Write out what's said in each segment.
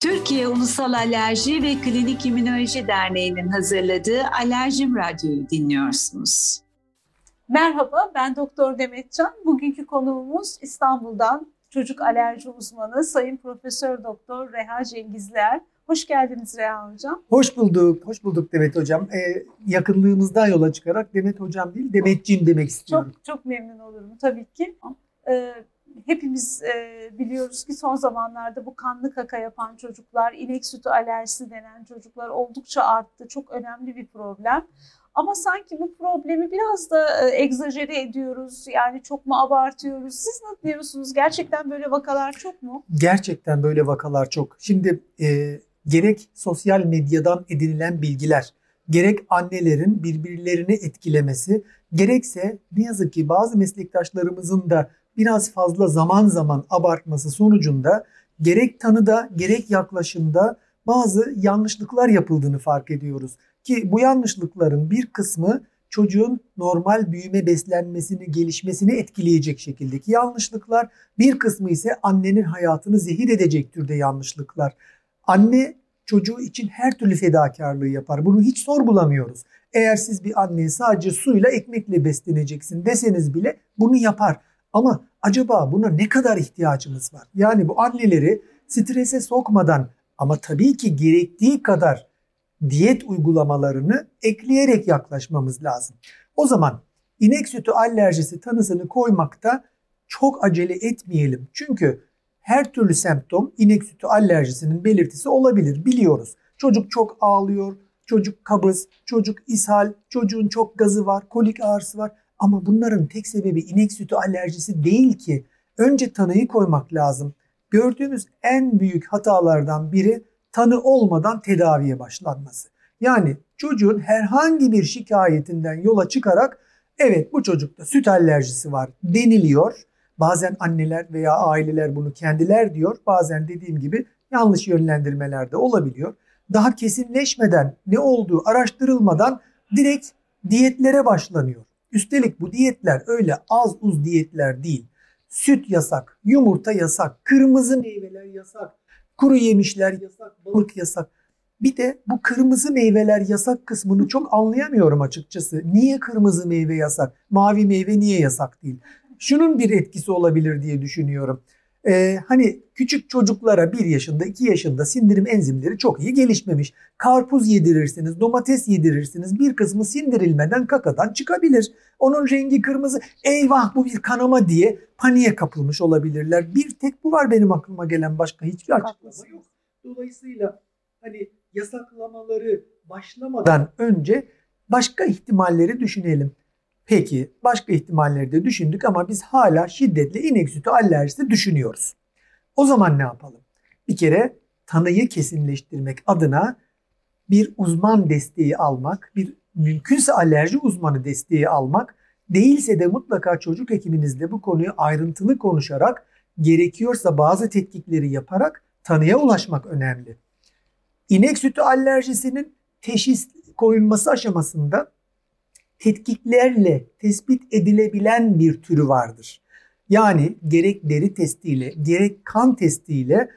Türkiye Ulusal Alerji ve Klinik İmmünoloji Derneği'nin hazırladığı Alerjim Radyo'yu dinliyorsunuz. Merhaba, ben Doktor Demetcan. Bugünkü konuğumuz İstanbul'dan çocuk alerji uzmanı Sayın Profesör Doktor Reha Cengizler. Hoş geldiniz Reha Hocam. Hoş bulduk, hoş bulduk Demet Hocam. Ee, yakınlığımızdan yola çıkarak Demet Hocam değil, Demetciğim demek istiyorum. Çok, çok memnun olurum tabii ki. Ee, hepimiz e, biliyoruz ki son zamanlarda bu kanlı kaka yapan çocuklar, inek sütü alerjisi denen çocuklar oldukça arttı. Çok önemli bir problem. Ama sanki bu problemi biraz da e, egzajere ediyoruz. Yani çok mu abartıyoruz? Siz ne diyorsunuz? Gerçekten böyle vakalar çok mu? Gerçekten böyle vakalar çok. Şimdi e, gerek sosyal medyadan edinilen bilgiler, gerek annelerin birbirlerini etkilemesi, gerekse ne yazık ki bazı meslektaşlarımızın da biraz fazla zaman zaman abartması sonucunda gerek tanıda gerek yaklaşımda bazı yanlışlıklar yapıldığını fark ediyoruz. Ki bu yanlışlıkların bir kısmı çocuğun normal büyüme beslenmesini, gelişmesini etkileyecek şekildeki yanlışlıklar. Bir kısmı ise annenin hayatını zehir edecek türde yanlışlıklar. Anne çocuğu için her türlü fedakarlığı yapar. Bunu hiç sorgulamıyoruz. Eğer siz bir anneye sadece suyla ekmekle besleneceksin deseniz bile bunu yapar. Ama acaba buna ne kadar ihtiyacımız var? Yani bu anneleri strese sokmadan ama tabii ki gerektiği kadar diyet uygulamalarını ekleyerek yaklaşmamız lazım. O zaman inek sütü alerjisi tanısını koymakta çok acele etmeyelim. Çünkü her türlü semptom inek sütü alerjisinin belirtisi olabilir biliyoruz. Çocuk çok ağlıyor, çocuk kabız, çocuk ishal, çocuğun çok gazı var, kolik ağrısı var. Ama bunların tek sebebi inek sütü alerjisi değil ki. Önce tanıyı koymak lazım. Gördüğümüz en büyük hatalardan biri tanı olmadan tedaviye başlanması. Yani çocuğun herhangi bir şikayetinden yola çıkarak evet bu çocukta süt alerjisi var deniliyor. Bazen anneler veya aileler bunu kendiler diyor. Bazen dediğim gibi yanlış yönlendirmeler de olabiliyor. Daha kesinleşmeden ne olduğu araştırılmadan direkt diyetlere başlanıyor. Üstelik bu diyetler öyle az uz diyetler değil. Süt yasak, yumurta yasak, kırmızı meyveler yasak, kuru yemişler yasak, balık yasak. Bir de bu kırmızı meyveler yasak kısmını çok anlayamıyorum açıkçası. Niye kırmızı meyve yasak? Mavi meyve niye yasak değil? Şunun bir etkisi olabilir diye düşünüyorum. Ee, hani küçük çocuklara 1 yaşında 2 yaşında sindirim enzimleri çok iyi gelişmemiş. Karpuz yedirirsiniz, domates yedirirsiniz bir kısmı sindirilmeden kakadan çıkabilir. Onun rengi kırmızı eyvah bu bir kanama diye paniğe kapılmış olabilirler. Bir tek bu var benim aklıma gelen başka hiçbir açıklama yok. Dolayısıyla hani yasaklamaları başlamadan önce başka ihtimalleri düşünelim. Peki başka ihtimalleri de düşündük ama biz hala şiddetli inek sütü alerjisi düşünüyoruz. O zaman ne yapalım? Bir kere tanıyı kesinleştirmek adına bir uzman desteği almak, bir mümkünse alerji uzmanı desteği almak, değilse de mutlaka çocuk hekiminizle bu konuyu ayrıntılı konuşarak, gerekiyorsa bazı tetkikleri yaparak tanıya ulaşmak önemli. İnek sütü alerjisinin teşhis koyulması aşamasında tetkiklerle tespit edilebilen bir türü vardır. Yani gerek deri testiyle gerek kan testiyle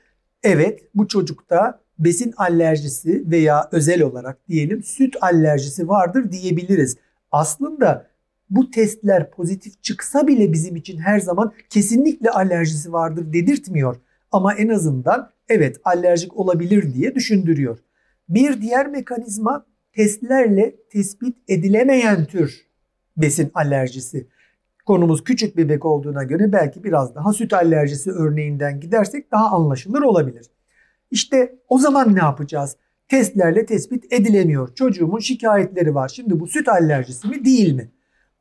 evet bu çocukta besin alerjisi veya özel olarak diyelim süt alerjisi vardır diyebiliriz. Aslında bu testler pozitif çıksa bile bizim için her zaman kesinlikle alerjisi vardır dedirtmiyor. Ama en azından evet alerjik olabilir diye düşündürüyor. Bir diğer mekanizma testlerle tespit edilemeyen tür besin alerjisi. Konumuz küçük bebek olduğuna göre belki biraz daha süt alerjisi örneğinden gidersek daha anlaşılır olabilir. İşte o zaman ne yapacağız? Testlerle tespit edilemiyor. Çocuğumun şikayetleri var. Şimdi bu süt alerjisi mi değil mi?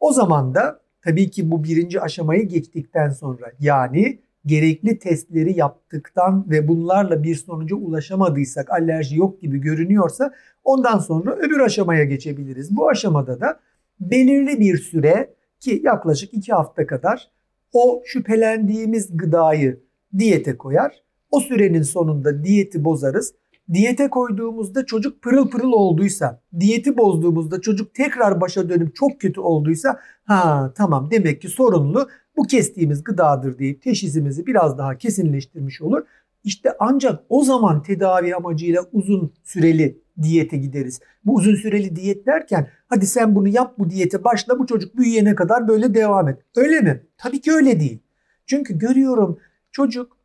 O zaman da tabii ki bu birinci aşamayı geçtikten sonra yani gerekli testleri yaptıktan ve bunlarla bir sonuca ulaşamadıysak, alerji yok gibi görünüyorsa ondan sonra öbür aşamaya geçebiliriz. Bu aşamada da belirli bir süre ki yaklaşık iki hafta kadar o şüphelendiğimiz gıdayı diyete koyar. O sürenin sonunda diyeti bozarız. Diyete koyduğumuzda çocuk pırıl pırıl olduysa, diyeti bozduğumuzda çocuk tekrar başa dönüp çok kötü olduysa ha tamam demek ki sorunlu bu kestiğimiz gıdadır deyip teşhisimizi biraz daha kesinleştirmiş olur. İşte ancak o zaman tedavi amacıyla uzun süreli diyete gideriz. Bu uzun süreli diyet derken hadi sen bunu yap bu diyete başla bu çocuk büyüyene kadar böyle devam et. Öyle mi? Tabii ki öyle değil. Çünkü görüyorum çocuk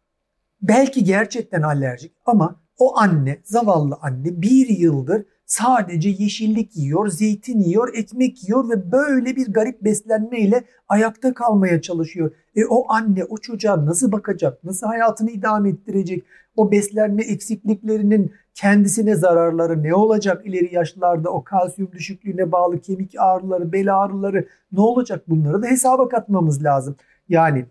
belki gerçekten alerjik ama o anne zavallı anne bir yıldır sadece yeşillik yiyor, zeytin yiyor, ekmek yiyor ve böyle bir garip beslenmeyle ayakta kalmaya çalışıyor. E o anne o çocuğa nasıl bakacak, nasıl hayatını idame ettirecek? O beslenme eksikliklerinin kendisine zararları ne olacak ileri yaşlarda? O kalsiyum düşüklüğüne bağlı kemik ağrıları, bel ağrıları ne olacak? Bunları da hesaba katmamız lazım. Yani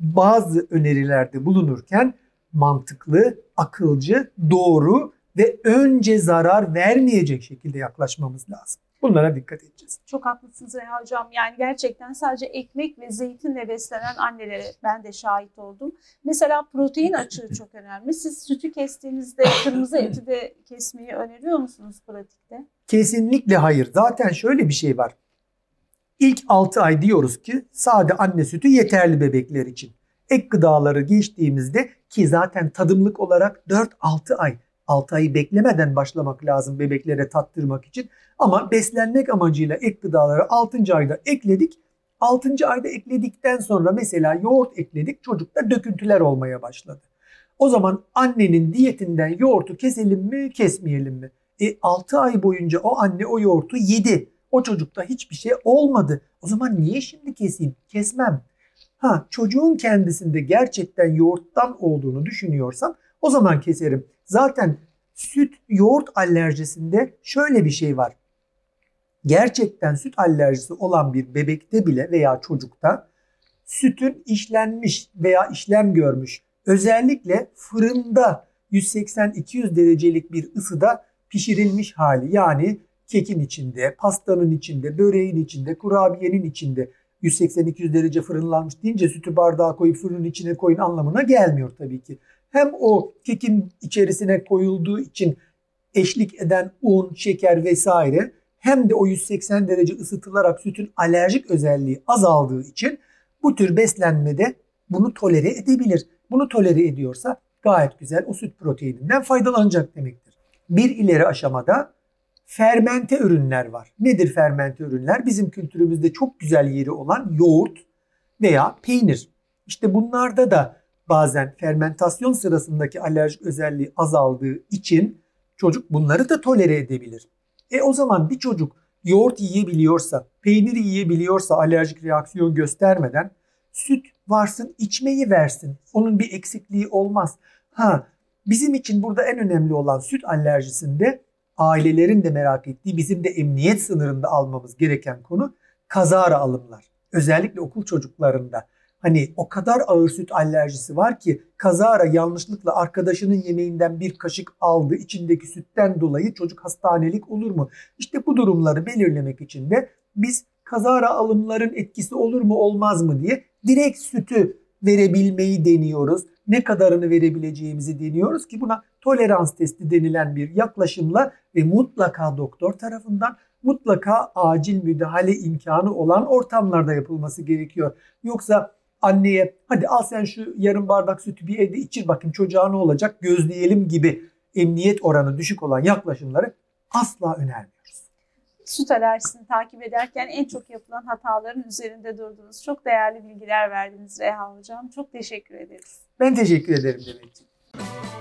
bazı önerilerde bulunurken mantıklı, akılcı, doğru ve önce zarar vermeyecek şekilde yaklaşmamız lazım. Bunlara dikkat edeceğiz. Çok haklısınız Reha Hocam. Yani gerçekten sadece ekmek ve zeytinle beslenen annelere ben de şahit oldum. Mesela protein açığı çok önemli. Siz sütü kestiğinizde kırmızı eti de kesmeyi öneriyor musunuz pratikte? Kesinlikle hayır. Zaten şöyle bir şey var. İlk 6 ay diyoruz ki sade anne sütü yeterli bebekler için. Ek gıdaları geçtiğimizde ki zaten tadımlık olarak 4-6 ay 6 ayı beklemeden başlamak lazım bebeklere tattırmak için. Ama beslenmek amacıyla ek gıdaları 6. ayda ekledik. 6. ayda ekledikten sonra mesela yoğurt ekledik çocukta döküntüler olmaya başladı. O zaman annenin diyetinden yoğurtu keselim mi kesmeyelim mi? E 6 ay boyunca o anne o yoğurtu yedi. O çocukta hiçbir şey olmadı. O zaman niye şimdi keseyim? Kesmem. Ha çocuğun kendisinde gerçekten yoğurttan olduğunu düşünüyorsam o zaman keserim. Zaten süt yoğurt alerjisinde şöyle bir şey var. Gerçekten süt alerjisi olan bir bebekte bile veya çocukta sütün işlenmiş veya işlem görmüş özellikle fırında 180-200 derecelik bir ısıda pişirilmiş hali yani kekin içinde, pastanın içinde, böreğin içinde, kurabiyenin içinde 180-200 derece fırınlanmış deyince sütü bardağa koyup fırının içine koyun anlamına gelmiyor tabii ki hem o kekin içerisine koyulduğu için eşlik eden un, şeker vesaire hem de o 180 derece ısıtılarak sütün alerjik özelliği azaldığı için bu tür beslenmede bunu tolere edebilir. Bunu tolere ediyorsa gayet güzel o süt proteininden faydalanacak demektir. Bir ileri aşamada fermente ürünler var. Nedir fermente ürünler? Bizim kültürümüzde çok güzel yeri olan yoğurt veya peynir. İşte bunlarda da bazen fermentasyon sırasındaki alerjik özelliği azaldığı için çocuk bunları da tolere edebilir. E o zaman bir çocuk yoğurt yiyebiliyorsa, peynir yiyebiliyorsa alerjik reaksiyon göstermeden süt varsın içmeyi versin. Onun bir eksikliği olmaz. Ha bizim için burada en önemli olan süt alerjisinde ailelerin de merak ettiği bizim de emniyet sınırında almamız gereken konu kazara alımlar. Özellikle okul çocuklarında Hani o kadar ağır süt alerjisi var ki kazara yanlışlıkla arkadaşının yemeğinden bir kaşık aldı içindeki sütten dolayı çocuk hastanelik olur mu? İşte bu durumları belirlemek için de biz kazara alımların etkisi olur mu olmaz mı diye direkt sütü verebilmeyi deniyoruz. Ne kadarını verebileceğimizi deniyoruz ki buna tolerans testi denilen bir yaklaşımla ve mutlaka doktor tarafından mutlaka acil müdahale imkanı olan ortamlarda yapılması gerekiyor. Yoksa anneye hadi al sen şu yarım bardak sütü bir evde içir bakayım çocuğa ne olacak gözleyelim gibi emniyet oranı düşük olan yaklaşımları asla önermiyoruz. Süt alerjisini takip ederken en çok yapılan hataların üzerinde durdunuz. Çok değerli bilgiler verdiniz Reha Hocam. Çok teşekkür ederiz. Ben teşekkür ederim Demetciğim.